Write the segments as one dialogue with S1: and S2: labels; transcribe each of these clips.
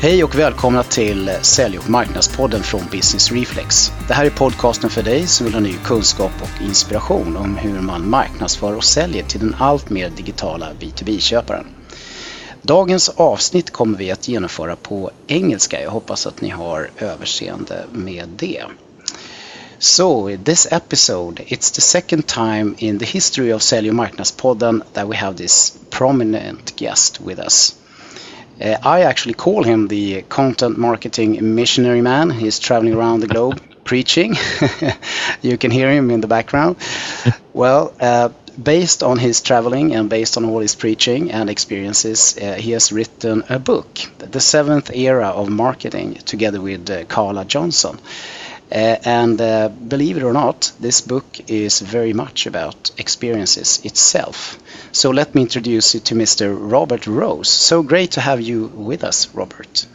S1: Hej och välkomna till Sälj och marknadspodden från Business Reflex. Det här är podcasten för dig som vill ha ny kunskap och inspiration om hur man marknadsför och säljer till den allt mer digitala B2B-köparen. Dagens avsnitt kommer vi att genomföra på engelska. Jag hoppas att ni har överseende med det. So, this episode, it's the second time in the history of Sälj och marknadspodden that we have this prominent guest with us. Uh, I actually call him the content marketing missionary man. He's traveling around the globe preaching. you can hear him in the background. well, uh, based on his traveling and based on all his preaching and experiences, uh, he has written a book, The Seventh Era of Marketing, together with uh, Carla Johnson. Uh, and uh, believe it or not, this book is very much about experiences itself. So let me introduce you to Mr. Robert Rose. So great to have you with us, Robert.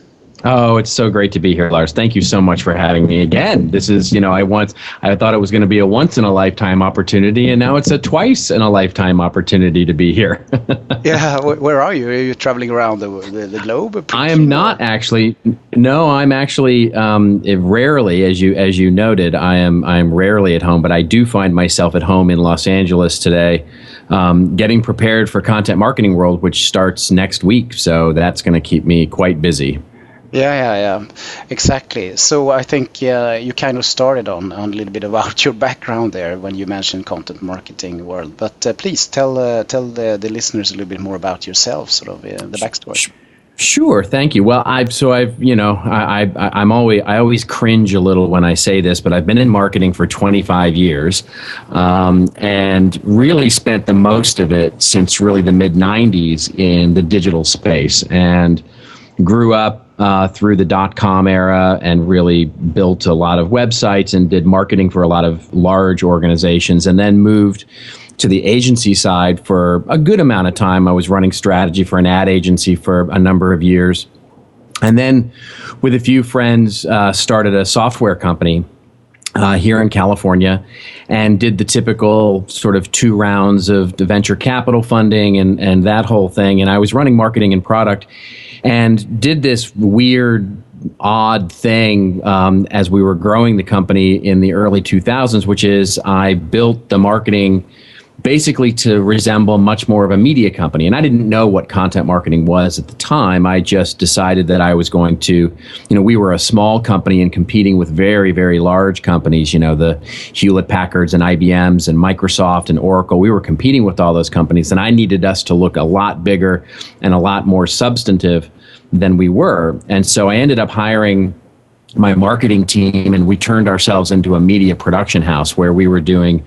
S2: Oh, it's so great to be here, Lars. Thank you so much for having me again. This is, you know, I once I thought it was going to be a once in a lifetime opportunity, and now it's a twice in a lifetime opportunity to be here.
S1: yeah, where are you? Are you traveling around the, the, the globe?
S2: I am not actually. No, I'm actually um, rarely, as you as you noted, I am I am rarely at home, but I do find myself at home in Los Angeles today, um, getting prepared for Content Marketing World, which starts next week. So that's going to keep me quite busy.
S1: Yeah, yeah, yeah, exactly. So I think uh, you kind of started on, on a little bit about your background there when you mentioned content marketing world. But uh, please tell uh, tell the, the listeners a little bit more about yourself, sort of the backstory.
S2: Sure, thank you. Well, I've so I've you know I, I I'm always I always cringe a little when I say this, but I've been in marketing for 25 years, um, and really spent the most of it since really the mid 90s in the digital space, and grew up uh, through the dot com era and really built a lot of websites and did marketing for a lot of large organizations and then moved to the agency side for a good amount of time. I was running strategy for an ad agency for a number of years. And then, with a few friends, uh, started a software company uh, here in California and did the typical sort of two rounds of the venture capital funding and, and that whole thing. And I was running marketing and product and did this weird odd thing um, as we were growing the company in the early 2000s which is i built the marketing basically to resemble much more of a media company. And I didn't know what content marketing was at the time. I just decided that I was going to, you know, we were a small company and competing with very, very large companies, you know, the Hewlett Packards and IBMs and Microsoft and Oracle. We were competing with all those companies, and I needed us to look a lot bigger and a lot more substantive than we were. And so I ended up hiring my marketing team and we turned ourselves into a media production house where we were doing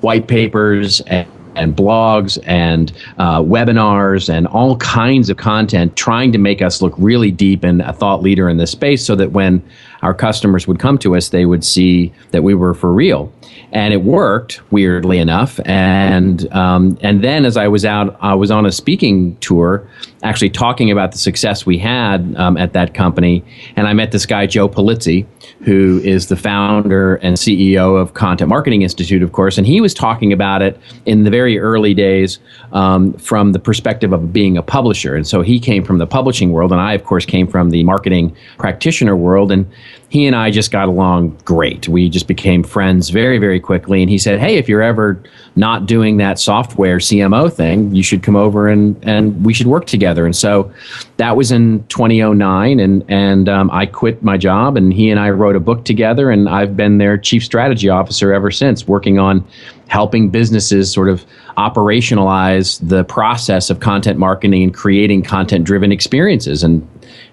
S2: white papers and, and blogs and uh, webinars and all kinds of content trying to make us look really deep and a thought leader in this space so that when our customers would come to us they would see that we were for real. And it worked weirdly enough. And um, and then as i was out i was on a speaking tour actually talking about the success we had um, at that company. And I met this guy, Joe Pulizzi, who is the founder and CEO of Content Marketing Institute, of course. And he was talking about it in the very early days um, from the perspective of being a publisher. And so he came from the publishing world, and I, of course, came from the marketing practitioner world. And he and I just got along great. We just became friends very, very quickly. And he said, Hey, if you're ever not doing that software CMO thing, you should come over and, and we should work together. And so that was in 2009. And, and um, I quit my job, and he and I wrote a book together. And I've been their chief strategy officer ever since, working on helping businesses sort of operationalize the process of content marketing and creating content driven experiences. And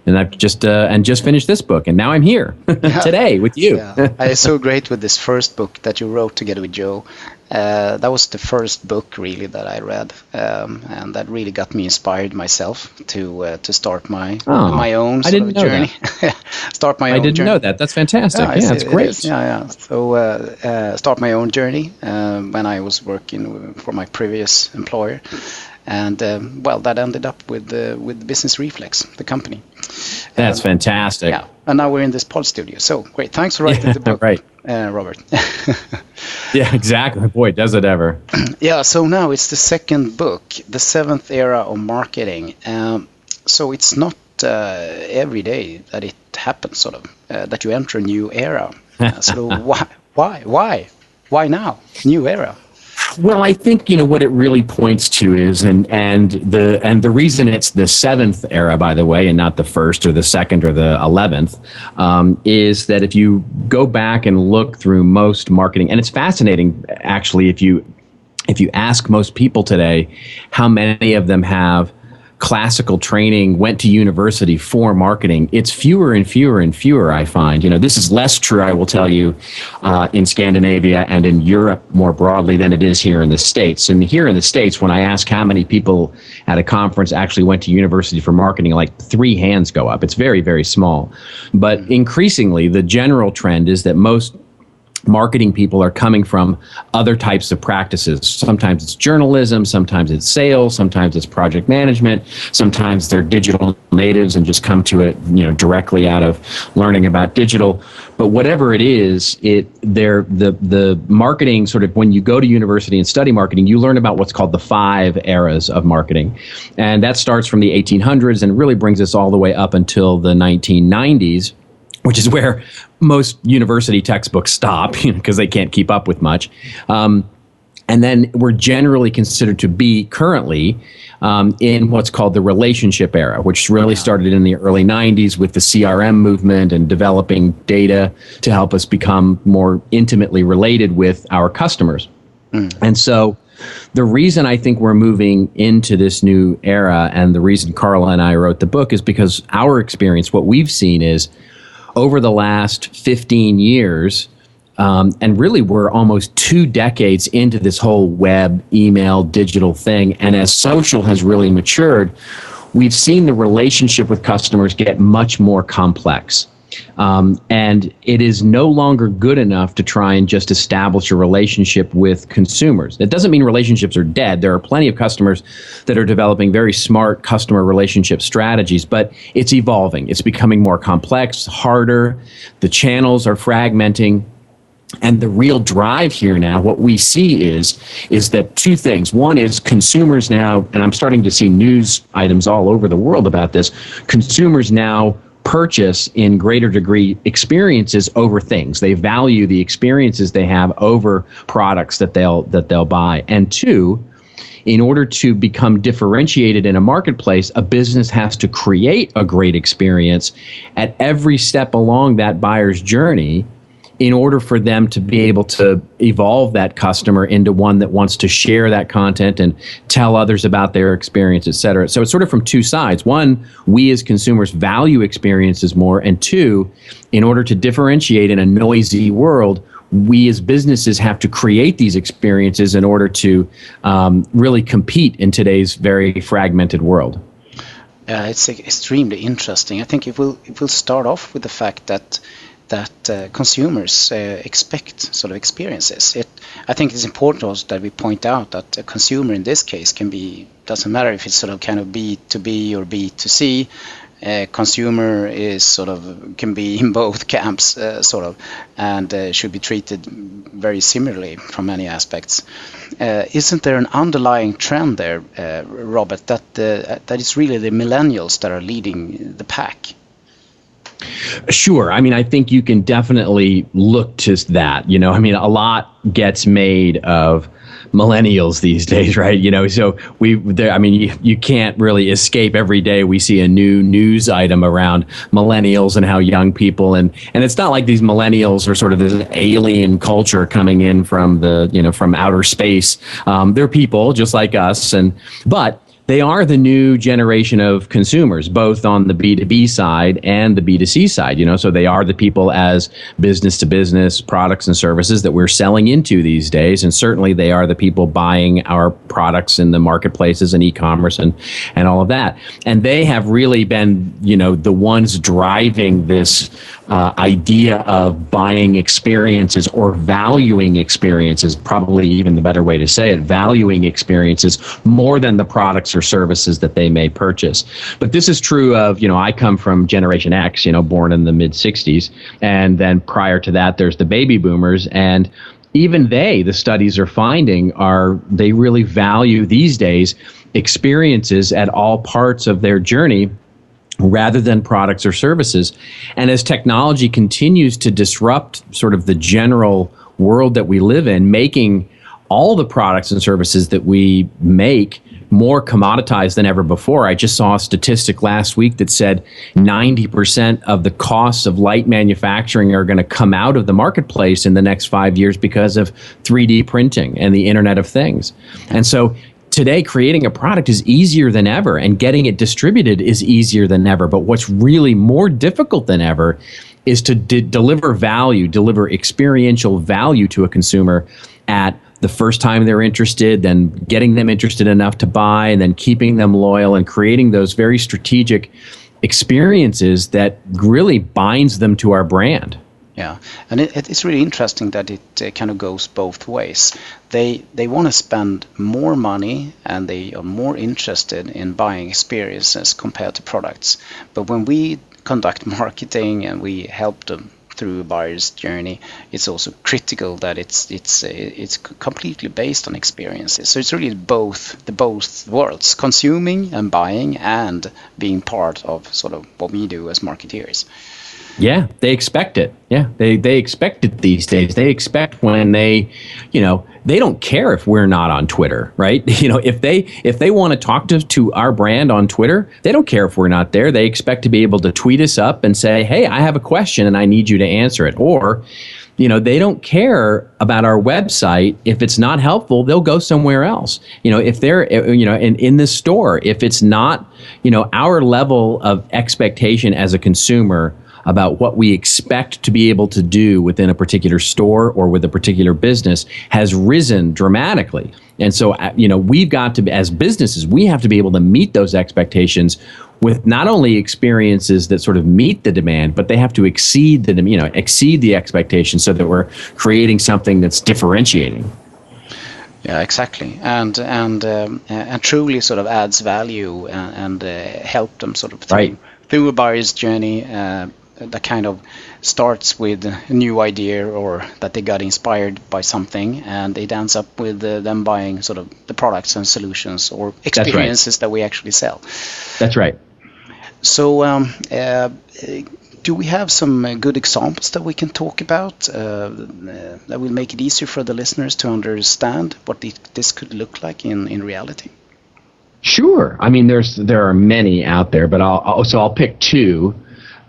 S2: and I've just uh, and just finished this book, and now I'm here today with you.
S1: yeah. it's so great with this first book that you wrote together with Joe. Uh, that was the first book really that I read, um, and that really got me inspired myself to uh, to start my oh, my own
S2: I didn't know
S1: journey. start my
S2: I
S1: own.
S2: didn't
S1: journey.
S2: know that. That's fantastic. Yeah, yeah it's great.
S1: Yeah, yeah. So uh, uh, start my own journey uh, when I was working for my previous employer, and um, well, that ended up with uh, with the Business Reflex, the company.
S2: That's um, fantastic.
S1: Yeah, and now we're in this pod studio. So great, thanks for writing
S2: yeah,
S1: the book,
S2: right.
S1: Uh, Robert.
S2: yeah, exactly. Boy, does it ever.
S1: yeah. So now it's the second book, the seventh era of marketing. Um, so it's not uh, every day that it happens, sort of, uh, that you enter a new era. Uh, so why, why, why, why now? New era.
S2: Well, I think you know what it really points to is, and and the and the reason it's the seventh era, by the way, and not the first or the second or the eleventh, um, is that if you go back and look through most marketing, and it's fascinating actually if you if you ask most people today, how many of them have classical training, went to university for marketing, it's fewer and fewer and fewer, I find. You know, this is less true, I will tell you, uh, in Scandinavia and in Europe more broadly than it is here in the States. And here in the States, when I ask how many people at a conference actually went to university for marketing, like three hands go up. It's very, very small. But increasingly, the general trend is that most marketing people are coming from other types of practices. Sometimes it's journalism, sometimes it's sales, sometimes it's project management, sometimes they're digital natives and just come to it, you know, directly out of learning about digital. But whatever it is, it they're the the marketing sort of when you go to university and study marketing, you learn about what's called the five eras of marketing. And that starts from the 1800s and really brings us all the way up until the 1990s which is where most university textbooks stop because you know, they can't keep up with much. Um, and then we're generally considered to be currently um, in what's called the relationship era, which really started in the early 90s with the CRM movement and developing data to help us become more intimately related with our customers. Mm. And so the reason I think we're moving into this new era and the reason Carla and I wrote the book is because our experience, what we've seen is over the last 15 years, um, and really we're almost two decades into this whole web, email, digital thing. And as social has really matured, we've seen the relationship with customers get much more complex. Um, and it is no longer good enough to try and just establish a relationship with consumers. It doesn't mean relationships are dead. There are plenty of customers that are developing very smart customer relationship strategies, but it's evolving. It's becoming more complex, harder. The channels are fragmenting. And the real drive here now, what we see is, is that two things. One is consumers now, and I'm starting to see news items all over the world about this. Consumers now purchase in greater degree experiences over things. They value the experiences they have over products that they'll that they'll buy. And two, in order to become differentiated in a marketplace, a business has to create a great experience at every step along that buyer's journey in order for them to be able to evolve that customer into one that wants to share that content and tell others about their experience, et cetera. So it's sort of from two sides. One, we as consumers value experiences more. And two, in order to differentiate in a noisy world, we as businesses have to create these experiences in order to um, really compete in today's very fragmented world.
S1: Uh, it's extremely interesting. I think if we'll, if we'll start off with the fact that that uh, consumers uh, expect sort of experiences. It, I think it's important also that we point out that a consumer in this case can be doesn't matter if it's sort of kind of B to B or B to C. Uh, consumer is sort of can be in both camps, uh, sort of, and uh, should be treated very similarly from many aspects. Uh, isn't there an underlying trend there, Robert, that that it's really the millennials that are leading the pack?
S2: Sure. I mean, I think you can definitely look to that. You know, I mean, a lot gets made of millennials these days, right? You know, so we, there, I mean, you, you can't really escape every day. We see a new news item around millennials and how young people and and it's not like these millennials are sort of this alien culture coming in from the you know from outer space. Um, they're people just like us, and but they are the new generation of consumers, both on the B2B side and the B2C side. You know, so they are the people as business to business products and services that we're selling into these days. And certainly they are the people buying our products in the marketplaces and e-commerce and, and all of that. And they have really been, you know, the ones driving this uh, idea of buying experiences or valuing experiences, probably even the better way to say it, valuing experiences more than the products or services that they may purchase. But this is true of, you know, I come from Generation X, you know, born in the mid 60s. And then prior to that, there's the baby boomers. And even they, the studies are finding, are they really value these days experiences at all parts of their journey rather than products or services. And as technology continues to disrupt sort of the general world that we live in, making all the products and services that we make more commoditized than ever before. I just saw a statistic last week that said 90% of the costs of light manufacturing are going to come out of the marketplace in the next five years because of 3D printing and the Internet of Things. And so today creating a product is easier than ever and getting it distributed is easier than ever. But what's really more difficult than ever is to de- deliver value, deliver experiential value to a consumer at the first time they're interested, then getting them interested enough to buy, and then keeping them loyal and creating those very strategic experiences that really binds them to our brand.
S1: Yeah, and it, it's really interesting that it uh, kind of goes both ways. They they want to spend more money and they are more interested in buying experiences compared to products. But when we conduct marketing and we help them through a buyer's journey, it's also critical that it's it's it's completely based on experiences. So it's really both the both worlds, consuming and buying, and being part of sort of what we do as marketeers.
S2: Yeah, they expect it. Yeah, they they expect it these days. They expect when they, you know, they don't care if we're not on Twitter, right? You know, if they if they want to talk to to our brand on Twitter, they don't care if we're not there. They expect to be able to tweet us up and say, "Hey, I have a question and I need you to answer it." Or, you know, they don't care about our website. If it's not helpful, they'll go somewhere else. You know, if they're, eh, you know, in, in this store, if it's not, you know, our level of expectation as a consumer about what we expect to be able to do within a particular store or with a particular business has risen dramatically. And so, uh, you know, we've got to, as businesses, we have to be able to meet those expectations with not only experiences that sort of meet the demand, but they have to exceed the, you know, exceed the expectations so that we're creating something that's differentiating.
S1: Yeah, exactly, and and um, and truly sort of adds value and, and uh, help them sort of through,
S2: right.
S1: through a buyer's journey, uh, that kind of starts with a new idea or that they got inspired by something and it ends up with uh, them buying sort of the products and solutions or experiences right. that we actually sell.
S2: That's right.
S1: So, um, uh, do we have some uh, good examples that we can talk about uh, uh, that will make it easier for the listeners to understand what this could look like in, in reality?
S2: Sure. I mean, there's there are many out there, but I'll, I'll so I'll pick two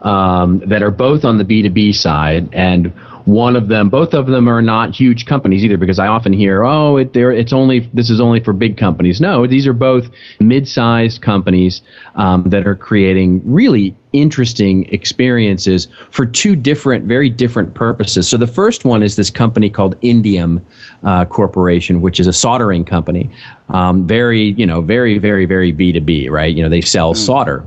S2: um, that are both on the B2B side. And one of them, both of them are not huge companies either, because I often hear, oh, it, there it's only this is only for big companies. No, these are both mid-sized companies um, that are creating really interesting experiences for two different, very different purposes. So the first one is this company called Indium uh, Corporation, which is a soldering company. Um, very, you know, very, very, very B2B, right? You know, they sell mm. solder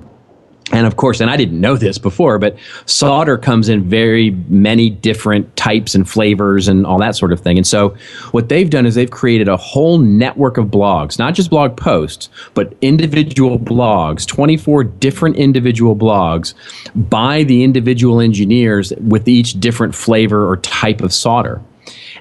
S2: and of course, and I didn't know this before, but solder comes in very many different types and flavors and all that sort of thing. And so, what they've done is they've created a whole network of blogs, not just blog posts, but individual blogs, 24 different individual blogs by the individual engineers with each different flavor or type of solder.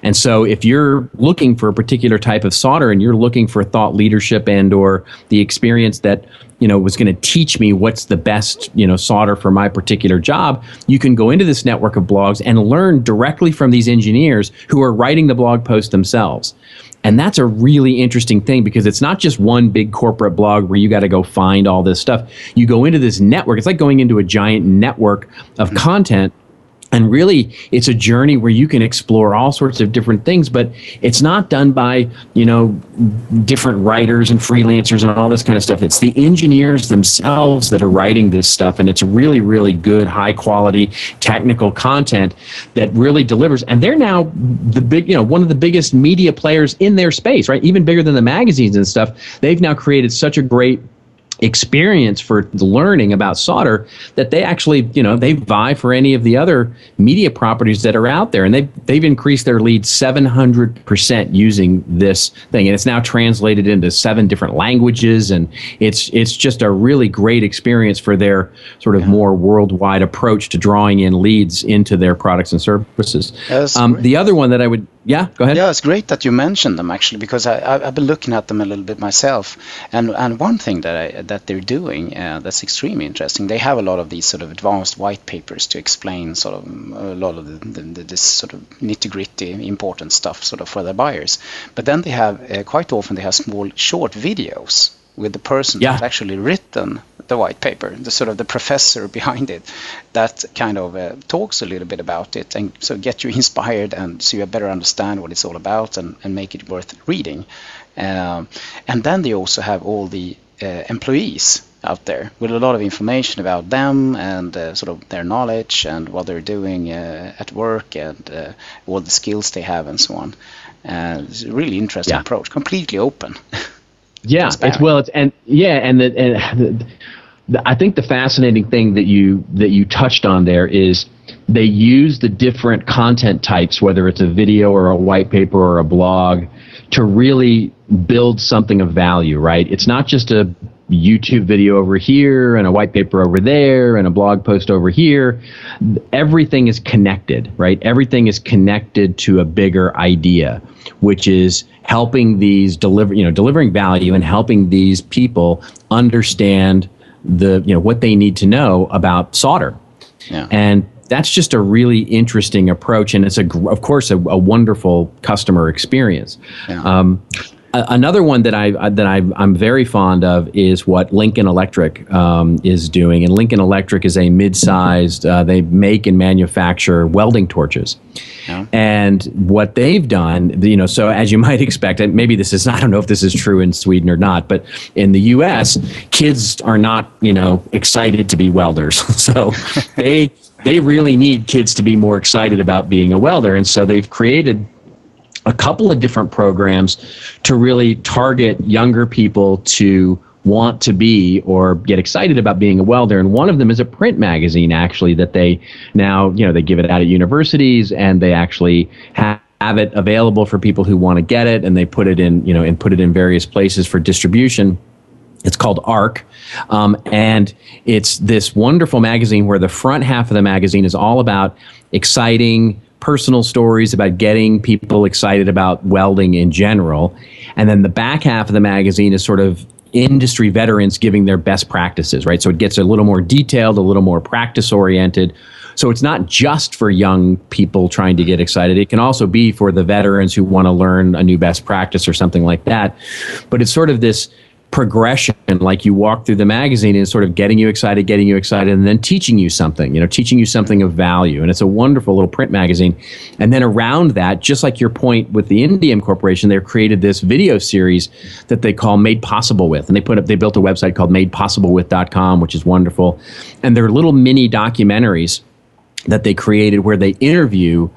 S2: And so if you're looking for a particular type of solder and you're looking for thought leadership and or the experience that you know was going to teach me what's the best you know solder for my particular job you can go into this network of blogs and learn directly from these engineers who are writing the blog post themselves and that's a really interesting thing because it's not just one big corporate blog where you got to go find all this stuff you go into this network it's like going into a giant network of mm-hmm. content and really it's a journey where you can explore all sorts of different things but it's not done by you know different writers and freelancers and all this kind of stuff. It's the engineers themselves that are writing this stuff and it's really really good high quality technical content that really delivers. And they're now the big you know one of the biggest media players in their space right? Even bigger than the magazines and stuff. They've now created such a great experience for learning about solder that they actually you know they vie for any of the other media properties that are out there. And they've they've increased their lead 700% using this thing. And it's now translated into seven different languages. And it's it's just a really great experience for their sort of yeah. more worldwide approach to drawing in leads into their products and services. Um, the other one that I would yeah, go ahead.
S1: Yeah, it's great that you mentioned them actually because I, I, have been looking at them a little bit myself. And and one thing that I, that they're doing uh, that's extremely interesting. They have a lot of these sort of advanced white papers to explain sort of a lot of the, the, this sort of nitty gritty important stuff sort of for their buyers. But then they have uh, quite often they have small short videos with the person yeah. that's actually written the white paper, the sort of the professor behind it, that kind of uh, talks a little bit about it and so get you inspired and so you better understand what it's all about and, and make it worth reading. Um, and then they also have all the uh, employees out there with a lot of information about them and uh, sort of their knowledge and what they're doing uh, at work and uh, all the skills they have and so on. it's a really interesting yeah. approach, completely open.
S2: Yeah, it's well, it's and yeah, and the, and the, the, I think the fascinating thing that you that you touched on there is they use the different content types, whether it's a video or a white paper or a blog, to really build something of value. Right? It's not just a YouTube video over here and a white paper over there and a blog post over here. Everything is connected, right? Everything is connected to a bigger idea, which is helping these deliver, you know, delivering value and helping these people understand the, you know, what they need to know about solder. Yeah. And that's just a really interesting approach, and it's a, of course, a, a wonderful customer experience. Yeah. Um, another one that I that I I'm very fond of is what Lincoln Electric um, is doing, and Lincoln Electric is a mid-sized. Uh, they make and manufacture welding torches, yeah. and what they've done, you know, so as you might expect, and maybe this is I don't know if this is true in Sweden or not, but in the U.S., kids are not you know excited to be welders, so they they really need kids to be more excited about being a welder, and so they've created a couple of different programs to really target younger people to want to be or get excited about being a welder. And one of them is a print magazine actually that they now you know they give it out at universities and they actually have have it available for people who want to get it. And they put it in you know and put it in various places for distribution. It's called arc. Um, and it's this wonderful magazine where the front half of the magazine is all about exciting personal stories about getting people excited about welding in general. And then the back half of the magazine is sort of industry veterans giving their best practices, right? So it gets a little more detailed, a little more practice oriented. So it's not just for young people trying to get excited. It can also be for the veterans who want to learn a new best practice or something like that. But it's sort of this progression like you walk through the magazine and sort of getting you excited getting you excited and then teaching you something you know teaching you something of value. And it's a wonderful little print magazine. And then around that just like your point with the indium corporation they've created this video series that they call made possible with. And they put up they built a website called madepossiblewith.com which is wonderful. And they're little mini documentaries that they created where they interview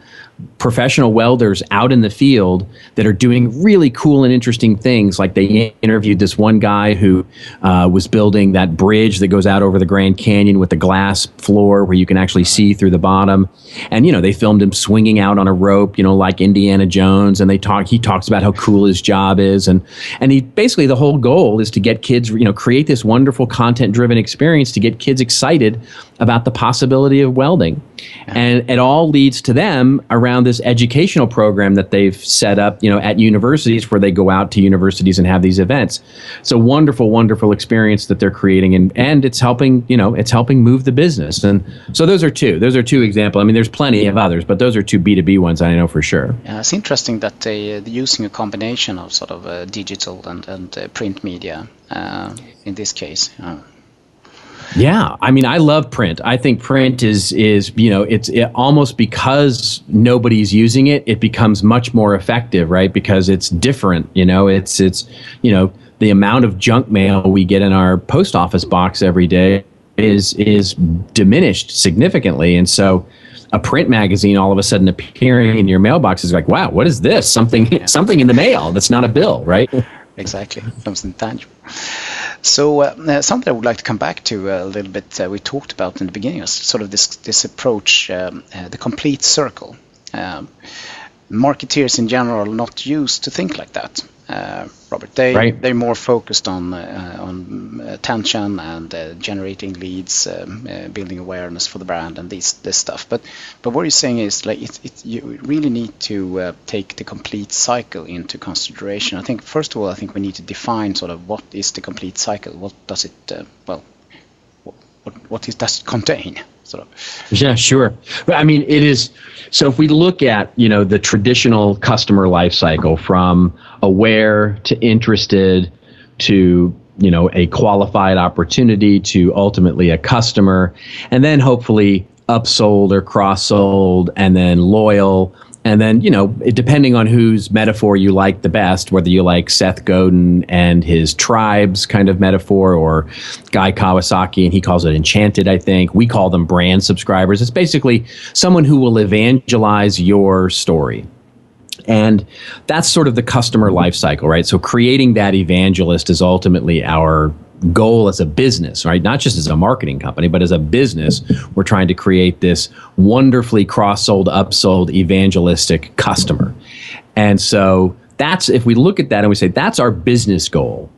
S2: professional welders out in the field that are doing really cool and interesting things. Like they interviewed this one guy who uh, was building that bridge that goes out over the Grand Canyon with the glass floor where you can actually see through the bottom. And you know they filmed him swinging out on a rope, you know, like Indiana Jones. And they talk. He talks about how cool his job is, and and he basically the whole goal is to get kids, you know, create this wonderful content-driven experience to get kids excited about the possibility of welding, and it all leads to them around this educational program that they've set up, you know, at universities where they go out to universities and have these events. It's a wonderful, wonderful experience that they're creating, and and it's helping, you know, it's helping move the business. And so those are two. Those are two examples. I mean, there's plenty of others, but those are two B two B ones I know for sure.
S1: Yeah, it's interesting that they, are uh, using a combination of sort of uh, digital and and uh, print media uh, in this case.
S2: Yeah, I mean, I love print. I think print is is you know it's it, almost because nobody's using it, it becomes much more effective, right? Because it's different. You know, it's it's you know the amount of junk mail we get in our post office box every day is is diminished significantly, and so a print magazine all of a sudden appearing in your mailbox is like, wow, what is this? Something something in the mail that's not a bill, right?
S1: Exactly, something tangible. So uh, uh, something I would like to come back to a little bit. Uh, we talked about in the beginning, is sort of this this approach, um, uh, the complete circle. Um, marketeers in general are not used to think like that. Uh, Robert. They right. they're more focused on uh, on attention and uh, generating leads, um, uh, building awareness for the brand, and this this stuff. But but what you're saying is like it, it you really need to uh, take the complete cycle into consideration. I think first of all, I think we need to define sort of what is the complete cycle. What does it uh, well what what is does it contain?
S2: Yeah, sure. But I mean, it is. So if we look at you know the traditional customer life cycle from aware to interested to you know a qualified opportunity to ultimately a customer, and then hopefully upsold or cross sold, and then loyal and then, you know, depending on whose metaphor you like the best, whether you like Seth Godin and his tribes kind of metaphor or Guy Kawasaki, and he calls it enchanted, I think. We call them brand subscribers. It's basically someone who will evangelize your story. And that's sort of the customer life cycle, right? So creating that evangelist is ultimately our goal as a business, right? Not just as a marketing company, but as a business, we're trying to create this wonderfully cross sold, upsold, evangelistic customer. And so that's, if we look at that and we say, that's our business goal.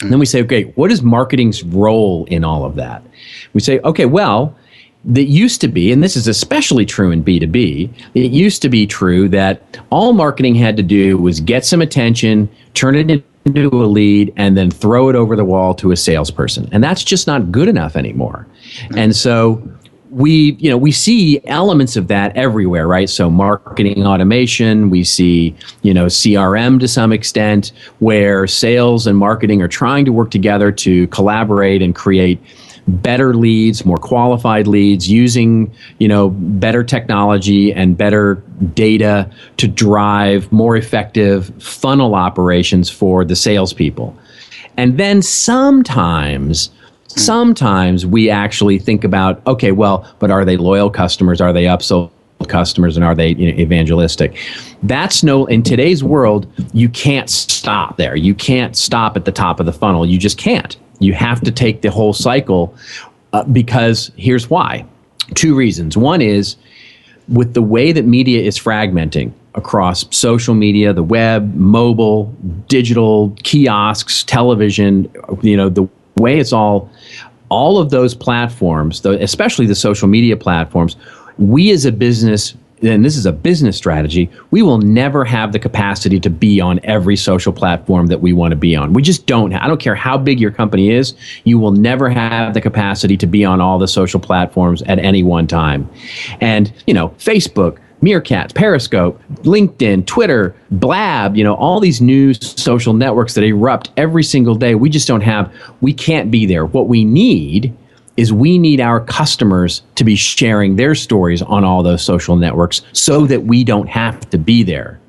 S2: And then we say, okay, what is marketing's role in all of that? We say, okay, well, that used to be, and this is especially true in B2B, it used to be true that all marketing had to do was get some attention, turn it into a lead and then throw it over the wall to a salesperson. And that's just not good enough anymore. Mm-hmm. And so we you know we see elements of that everywhere right so marketing automation we see you know crm to some extent where sales and marketing are trying to work together to collaborate and create better leads, more qualified leads, using you know better technology and better data to drive more effective funnel operations for the salespeople. And then sometimes sometimes we actually think about okay well but are they loyal customers? Are they upsold customers? And are they you know, evangelistic? That's no in today's world you can't stop there. You can't stop at the top of the funnel. You just can't you have to take the whole cycle uh, because here's why. Two reasons. One is with the way that media is fragmenting across social media, the web, mobile, digital, kiosks, television, you know, the way it's all all of those platforms, especially the social media platforms, we as a business and this is a business strategy, we will never have the capacity to be on every social platform that we want to be on. We just don't. I don't care how big your company is, you will never have the capacity to be on all the social platforms at any one time. And, you know, Facebook, Meerkat, Periscope, LinkedIn, Twitter, Blab, you know, all these new social networks that erupt every single day. We just don't have, we can't be there. What we need is we need our customers to be sharing their stories on all those social networks so that we don't have to be there.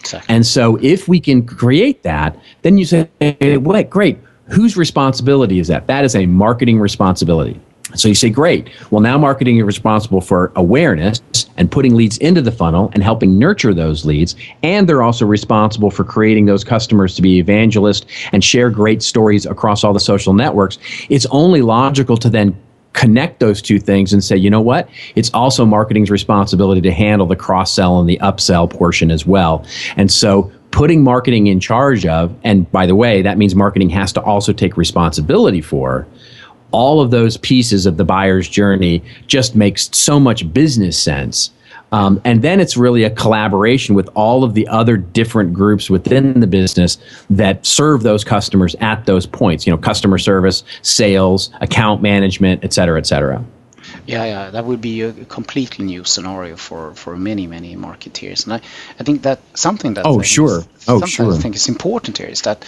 S2: Exactly. And so if we can create that, then you say, hey, what, great. Whose responsibility is that? That is a marketing responsibility. So you say, great. Well, now marketing is responsible for awareness and putting leads into the funnel and helping nurture those leads. And they're also responsible for creating those customers to be evangelists and share great stories across all the social networks. It's only logical to then connect those two things and say, you know what? It's also marketing's responsibility to handle the cross sell and the upsell portion as well. And so putting marketing in charge of, and by the way, that means marketing has to also take responsibility for all of those pieces of the buyer's journey just makes so much business sense. Um, and then it's really a collaboration with all of the other different groups within the business that serve those customers at those points. You know, customer service, sales, account management, et cetera, et cetera.
S1: Yeah, yeah, that would be a completely new scenario for, for many, many marketeers. And I, I think that something that
S2: oh sure, oh sure,
S1: I think is important here is that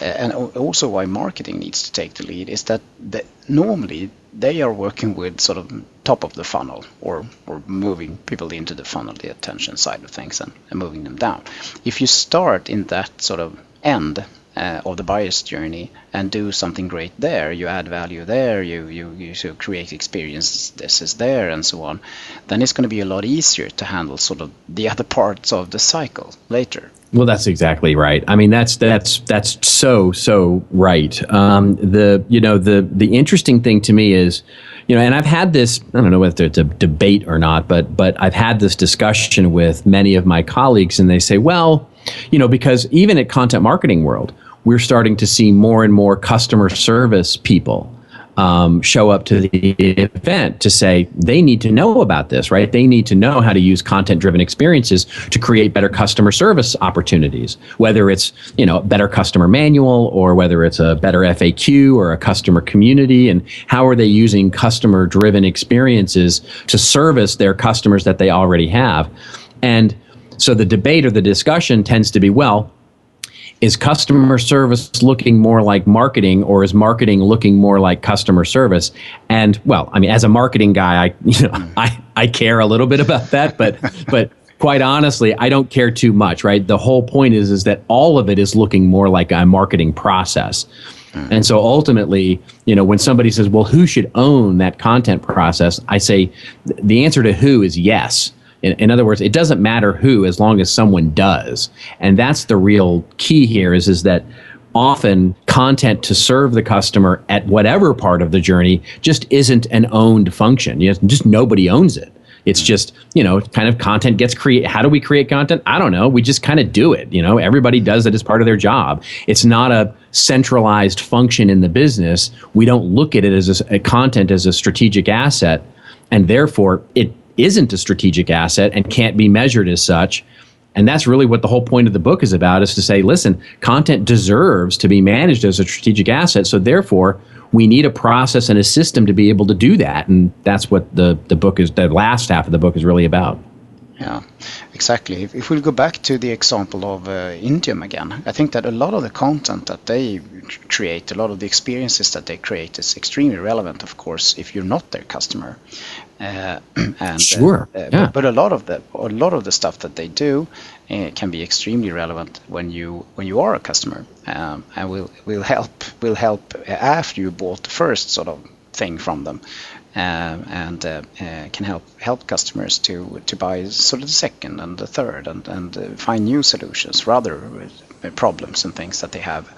S1: and also why marketing needs to take the lead is that the, normally they are working with sort of top of the funnel or, or moving people into the funnel, the attention side of things, and, and moving them down. If you start in that sort of end uh, of the buyer's journey and do something great there, you add value there, you you you create experiences this is there and so on, then it's going to be a lot easier to handle sort of the other parts of the cycle later.
S2: Well, that's exactly right. I mean, that's that's that's so so right. Um, the you know the the interesting thing to me is, you know, and I've had this. I don't know whether it's a debate or not, but but I've had this discussion with many of my colleagues, and they say, well, you know, because even at Content Marketing World, we're starting to see more and more customer service people um, show up to the event to say they need to know about this, right? They need to know how to use content driven experiences to create better customer service opportunities, whether it's, you know, a better customer manual or whether it's a better FAQ or a customer community. And how are they using customer driven experiences to service their customers that they already have? And so the debate or the discussion tends to be, well, is customer service looking more like marketing or is marketing looking more like customer service and well i mean as a marketing guy i you know i i care a little bit about that but but quite honestly i don't care too much right the whole point is is that all of it is looking more like a marketing process mm. and so ultimately, you know, when somebody says, well, who should own that content process? I say the answer to who is yes. In, in, other words, it doesn't matter who as long as someone does. And that's the real key here is, is that often content to serve the customer at whatever part of the journey just isn't an owned function. You know, just nobody owns it. It's mm-hmm. just, you know, kind of content gets create. How do we create content? I don't know. We just kind of do it. You know, everybody does it as part of their job. It's not a centralized function in the business. We don't look at it as a, a content as a strategic asset. And therefore, it isn't a strategic asset and can't be measured as such. And that's really what the whole point of the book is about is to say, listen, content deserves to be managed as a strategic asset. So therefore, we need a process and a system to be able to do that. And that's what the, the book is, the last half of the book is really about.
S1: Yeah, exactly. If, if we go back to the example of uh, Indium again, I think that a lot of the content that they create, a lot of the experiences that they create is extremely relevant, of course, if you're not their customer.
S2: Uh, and, sure. Uh, yeah.
S1: but, but, a lot of the a lot of the stuff that they do uh, can be extremely relevant when you when you are a customer, um, and will will help will help after you bought the first sort of thing from them. Um, and uh, uh, can help help customers to to buy sort of the second and the third and and uh, find new solutions rather problems and things that they have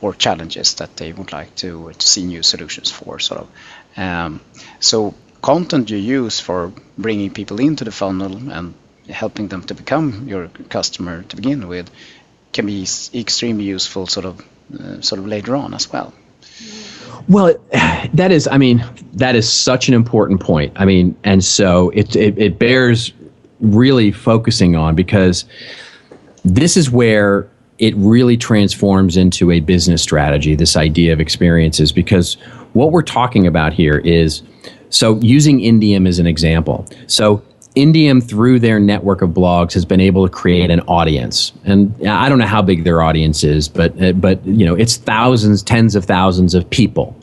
S1: or challenges that they would like to to see new solutions for sort of um, so content you use for bringing people into the funnel and helping them to become your customer to begin with can be extremely useful sort of uh, sort of later on as well.
S2: Well that is i mean that is such an important point. I mean and so it, it, it bears really focusing on because this is where it really transforms into a business strategy this idea of experiences because what we're talking about here is so, using Indium as an example. So, Indium, through their network of blogs, has been able to create an audience, and I don't know how big their audience is, but uh, but you know, it's thousands, tens of thousands of people.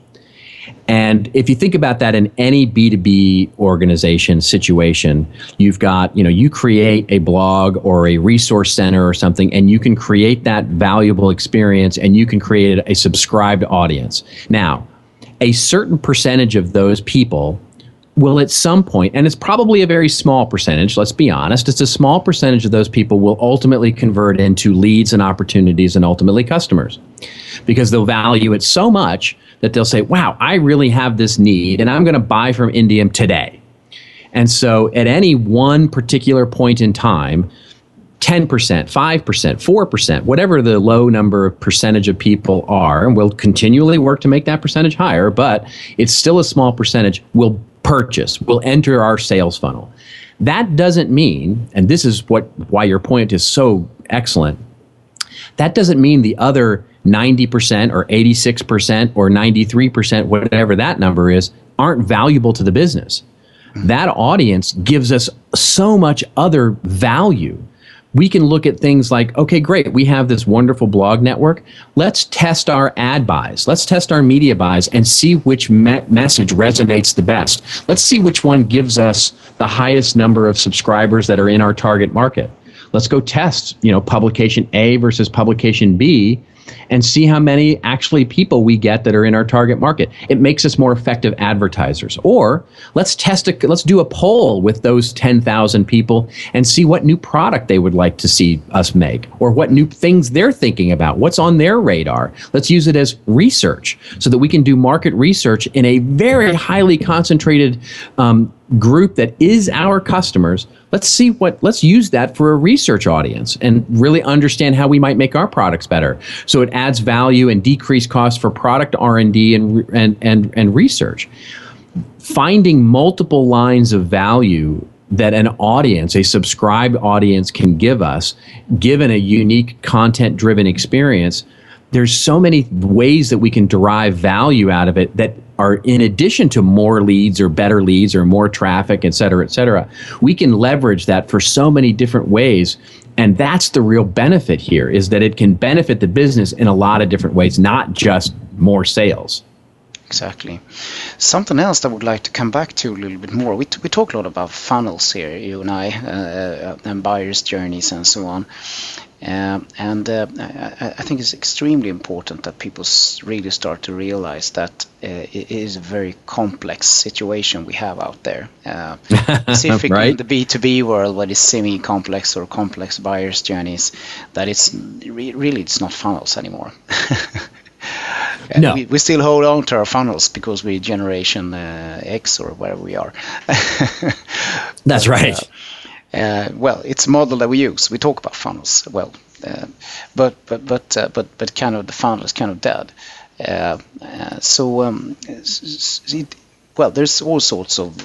S2: And if you think about that in any B2B organization situation, you've got, you know, you create a blog or a resource center or something, and you can create that valuable experience and you can create a subscribed audience. Now, a certain percentage of those people will at some point, and it's probably a very small percentage, let's be honest, it's a small percentage of those people will ultimately convert into leads and opportunities and ultimately customers because they'll value it so much that they'll say, wow, I really have this need and I'm going to buy from Indium today. And so at any one particular point in time, 10%, 5%, 4%, whatever the low number of percentage of people are, and we'll continually work to make that percentage higher, but it's still a small percentage, will purchase, will enter our sales funnel. That doesn't mean, and this is what why your point is so excellent, that doesn't mean the other 90% or 86% or 93%, whatever that number is, aren't valuable to the business. That audience gives us so much other value we can look at things like okay, great, we have this wonderful blog network. Let's test our ad buys. Let's test our media buys and see which me- message resonates the best. Let's see which one gives us the highest number of subscribers that are in our target market. Let's go test, you know, publication A versus publication B and see how many actually people we get that are in our target market. It makes us more effective advertisers. Or let's test a, let's do a poll with those 10,000 people and see what new product they would like to see us make or what new things they're thinking about. What's on their radar? Let's use it as research so that we can do market research in a very highly concentrated um, group that is our customers let's see what let's use that for a research audience and really understand how we might make our products better. So it adds value and decrease costs for product r&d and, and, and, and research. Finding multiple lines of value that an audience, a subscribed audience, can give us, given a unique content driven experience, there's so many ways that we can derive value out of it that are in addition to more leads or better leads or more traffic, et cetera, et cetera. We can leverage that for so many different ways. And that's the real benefit here is that it can benefit the business in a lot of different ways, not just more sales.
S1: Exactly. Something else that I would like to come back to a little bit more. We, t- we talk a lot about funnels here, you and I, uh, uh and buyers' journeys and so on. Uh, and uh, I, I, think it's extremely important that people really start to realize that uh, it is a very complex situation we have out there. Uh, specifically right? in the B2B world, where it's semi-complex or complex buyers' journeys, that it's re- really it's not funnels anymore. no. We, we, still hold on to our funnels because we're generation uh, X or wherever we are.
S2: That's right
S1: uh, well, it's a model that we use. We talk about funnels, well, uh, but but but uh, but but kind of the funnel is kind of dead. Uh, uh, so um, it, well, there's all sorts of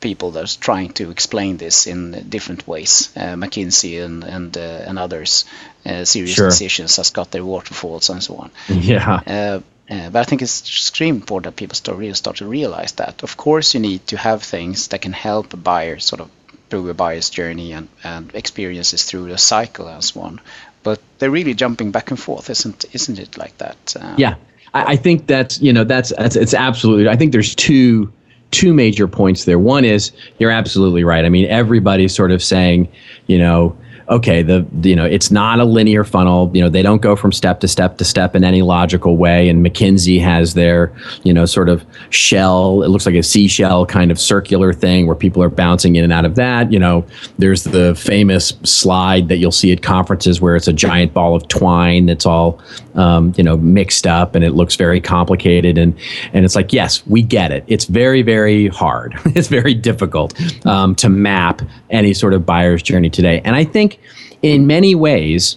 S1: people that's trying to explain this in different ways. Uh, McKinsey and and and others, Sirius sure. decisions has got their waterfalls and so on.
S2: Yeah.
S1: Uh, but I think it's extremely important that people start really start to realize that. Of course, you need to have things that can help a buyer sort of through a buyer's journey and, and experiences through the cycle as one. But they're really jumping back and forth, isn't isn't it like that?
S2: Um, yeah, I, I, think that's you know that's, that's it's absolutely. I think there's two two major points there. One is you're absolutely right. I mean, everybody's sort of saying, you know, okay, the, you know it's not a linear funnel. You know they don't go from step to step to step in any logical way. And McKinsey has their you know sort of shell. It looks like a seashell kind of circular thing where people are bouncing in and out of that. You know, there's the famous slide that you'll see at conferences where it's a giant ball of twine that's all um, you know mixed up and it looks very complicated. And and it's like yes, we get it. It's very very hard. it's very difficult um, to map any sort of buyer's journey today. And I think in many ways,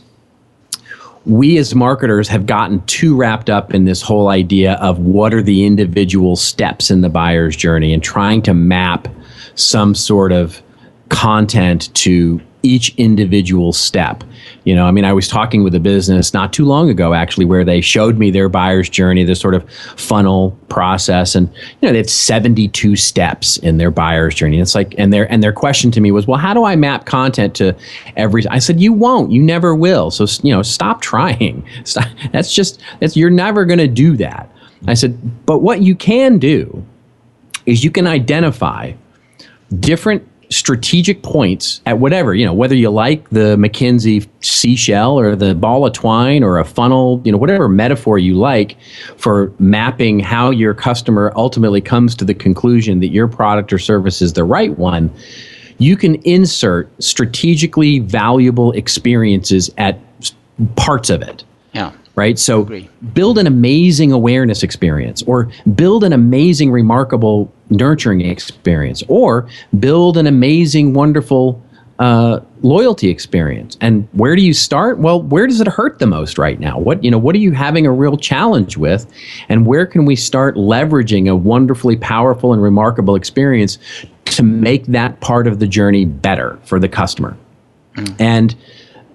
S2: we as marketers have gotten too wrapped up in this whole idea of what are the individual steps in the buyer's journey and trying to map some sort of content to each individual step. You know, I mean, I was talking with a business not too long ago, actually, where they showed me their buyer's journey, this sort of funnel process, and you know, they have 72 steps in their buyer's journey. It's like, and their and their question to me was, well, how do I map content to every? I said, you won't, you never will. So you know, stop trying. Stop. That's just that's you're never going to do that. I said, but what you can do is you can identify different strategic points at whatever, you know, whether you like the McKinsey seashell or the ball of twine or a funnel, you know, whatever metaphor you like for mapping how your customer ultimately comes to the conclusion that your product or service is the right one, you can insert strategically valuable experiences at parts of it.
S1: Yeah
S2: right? So build an amazing awareness experience or build an amazing, remarkable nurturing experience or build an amazing, wonderful uh, loyalty experience. And where do you start? Well, where does it hurt the most right now? What you know, what are you having a real challenge with? And where can we start leveraging a wonderfully powerful and remarkable experience to make that part of the journey better for the customer? Mm. And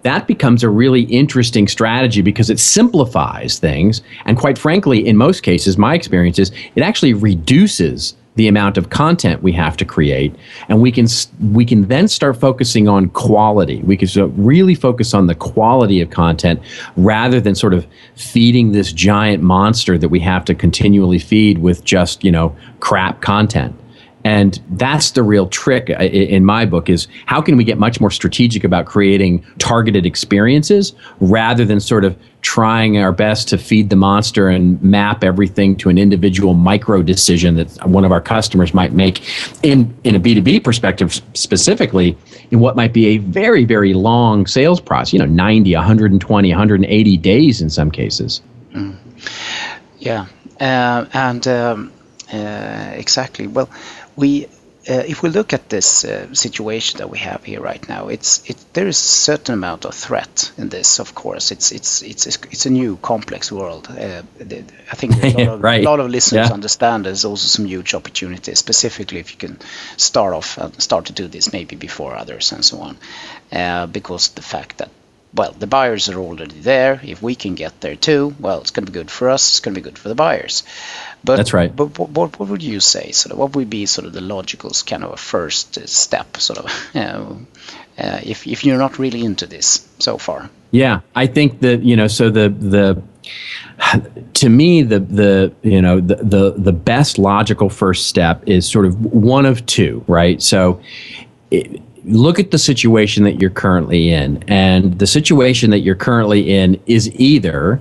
S2: that becomes a really interesting strategy because it simplifies things. And quite frankly, in most cases, my experience is it actually reduces the amount of content we have to create and we can we can then start focusing on quality. We can really focus on the quality of content rather than sort of feeding this giant monster that we have to continually feed with just you know crap content And that's the real trick in my book is how can we get much more strategic about creating targeted experiences rather than sort of trying our best to feed the monster and map everything to an individual micro decision that one of our customers might make in, in a B2B perspective specifically in what might be a very, very long sales process, you know, 90, 120, 180 days in some cases. Mm.
S1: Yeah. Uh, and um, uh, exactly. Well, we uh, if we look at this uh, situation that we have here right now, it's it, there is a certain amount of threat in this. Of course, it's it's it's it's a new complex world. Uh, I think a lot of, right. a lot of listeners yeah. understand there's also some huge opportunities, specifically if you can start off and start to do this maybe before others and so on, uh, because the fact that well, the buyers are already there. If we can get there too, well, it's going to be good for us. It's going to be good for the buyers.
S2: But that's right.
S1: But what, what, what would you say? Sort of, what would be sort of the logical kind of a first step? Sort of, uh, uh, if if you're not really into this so far.
S2: Yeah, I think that you know. So the the to me the the you know the, the the best logical first step is sort of one of two, right? So. It, look at the situation that you're currently in. And the situation that you're currently in is either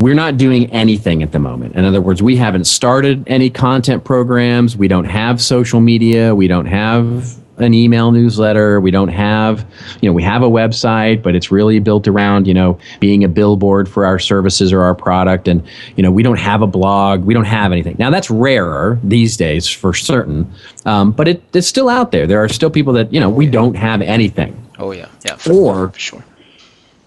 S2: we're not doing anything at the moment. In other words, we haven't started any content programs, we don't have social media, we don't have an email newsletter. We don't have, you know, we have a website, but it's really built around, you know, being a billboard for our services or our product. And, you know, we don't have a blog. We don't have anything. Now, that's rarer these days for certain, um, but it, it's still out there. There are still people that, you know, we don't have anything.
S1: Oh, yeah. Yeah.
S2: For, or, for sure.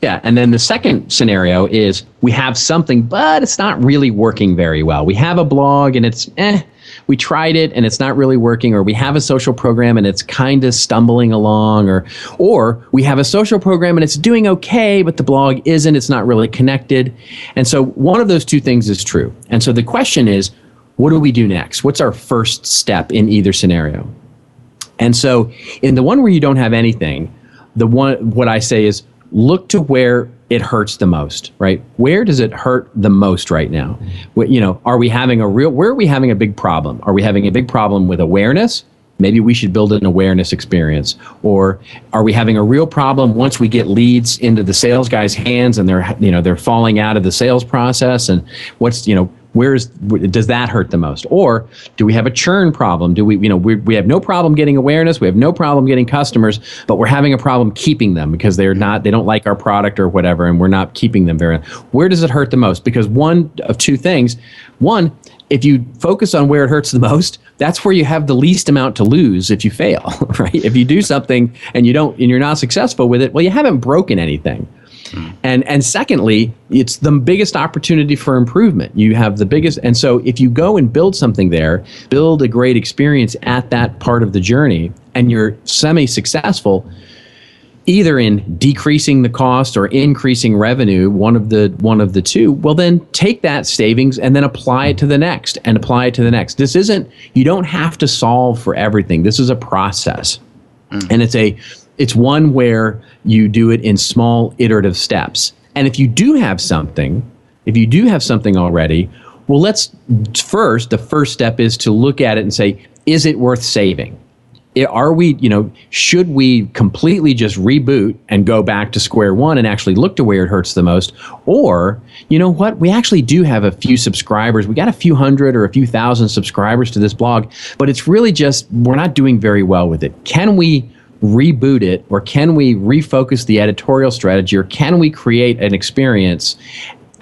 S2: Yeah, and then the second scenario is we have something, but it's not really working very well. We have a blog and it's eh, we tried it and it's not really working, or we have a social program and it's kind of stumbling along, or or we have a social program and it's doing okay, but the blog isn't, it's not really connected. And so one of those two things is true. And so the question is, what do we do next? What's our first step in either scenario? And so in the one where you don't have anything, the one what I say is look to where it hurts the most, right? Where does it hurt the most right now? You know, are we having a real, where are we having a big problem? Are we having a big problem with awareness? Maybe we should build an awareness experience. Or are we having a real problem once we get leads into the sales guy's hands and they're, you know, they're falling out of the sales process? And what's, you know, where's does that hurt the most? Or do we have a churn problem? Do we you know we, we have no problem getting awareness we have no problem getting customers but we're having a problem keeping them because they're not they don't like our product or whatever and we're not keeping them very where does it hurt the most? Because one of two things. One if you focus on where it hurts the most that's where you have the least amount to lose if you fail right? If you do something and you don't and you're not successful with it well you haven't broken anything Mm. And and secondly, it's the biggest opportunity for improvement. You have the biggest and so if you go and build something there, build a great experience at that part of the journey and you're semi successful, either in decreasing the cost or increasing revenue one of the one of the two well then take that savings and then apply it to the next and apply it to the next this isn't you don't have to solve for everything this is a process mm. and it's a it's one where you do it in small iterative steps. And if you do have something, if you do have something already, well, let's first, the first step is to look at it and say, is it worth saving? Are we, you know, should we completely just reboot and go back to square one and actually look to where it hurts the most? Or, you know what, we actually do have a few subscribers. We got a few hundred or a few thousand subscribers to this blog, but it's really just, we're not doing very well with it. Can we reboot it or can we refocus the editorial strategy or can we create an experience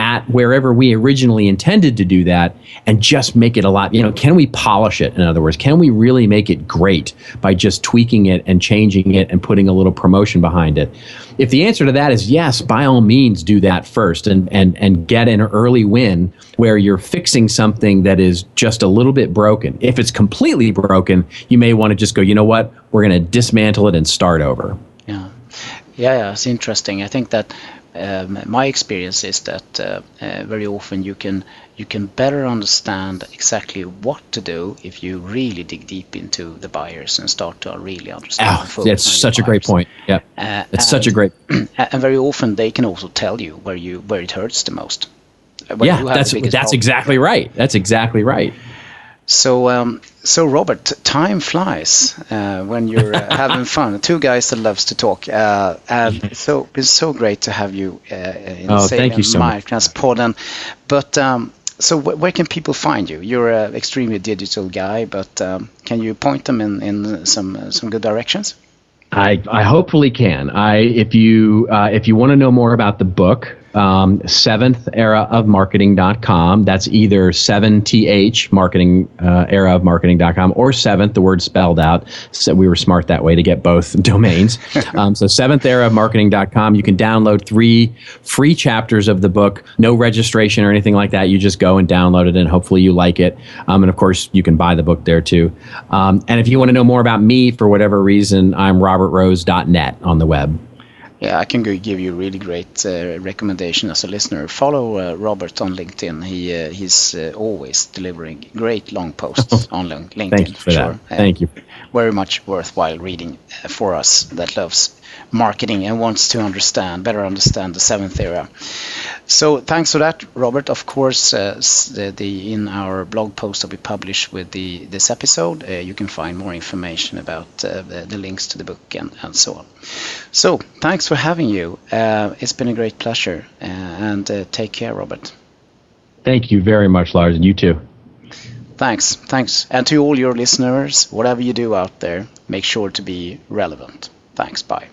S2: at wherever we originally intended to do that and just make it a lot you know can we polish it? In other words can we really make it great by just tweaking it and changing it and putting a little promotion behind it? If the answer to that is yes by all means do that first and and and get an early win where you're fixing something that is just a little bit broken. If it's completely broken you may want to just go you know what? We're going to dismantle it and start over.
S1: Yeah. Yeah, yeah it's interesting. I think that um, my experience is that uh, uh, very often you can you can better understand exactly what to do if you really dig deep into the buyers and start to really understand.
S2: Oh, that's such a great point. Yeah, uh, it's such a great.
S1: And very often they can also tell you where you where it hurts the most.
S2: yeah, that's that's problem. exactly right. That's exactly right.
S1: So, um, so Robert, time flies uh, when you're uh, having fun. Two guys that loves to talk, uh, and so it's so great to have you uh, in
S2: oh, thank you so
S1: podden. But um, so, where can people find you? You're an extremely digital guy, but um, can you point them in in some some good directions?
S2: I, I hopefully can. I if you uh, if you want to know more about the book, um, seventh era of marketing.com. That's either 7th marketing uh, era of marketing.com or seventh, the word spelled out. So we were smart that way to get both domains. um, so seventh era of marketing.com. You can download three free chapters of the book, no registration or anything like that. You just go and download it and hopefully you like it. Um, and of course, you can buy the book there too. Um, and if you want to know more about me for whatever reason, I'm robertrose.net on the web
S1: yeah, I can give you a really great uh, recommendation as a listener. Follow uh, Robert on LinkedIn. He uh, he's uh, always delivering great long posts on LinkedIn.
S2: Thank you for, sure. that. Thank you.
S1: Very much worthwhile reading uh, for us that loves marketing and wants to understand better understand the seventh era. So thanks for that, Robert. Of course, uh, the, the, in our blog post that we publish with the this episode, uh, you can find more information about uh, the, the, links to the book and, and so on. So thanks for having you. Uh, it's been a great pleasure, uh, and uh, take care, Robert.
S2: Thank you very much, Lars, and you too.
S1: Thanks, thanks, and to all your listeners, whatever you do out there, make sure to be relevant. Thanks. Bye.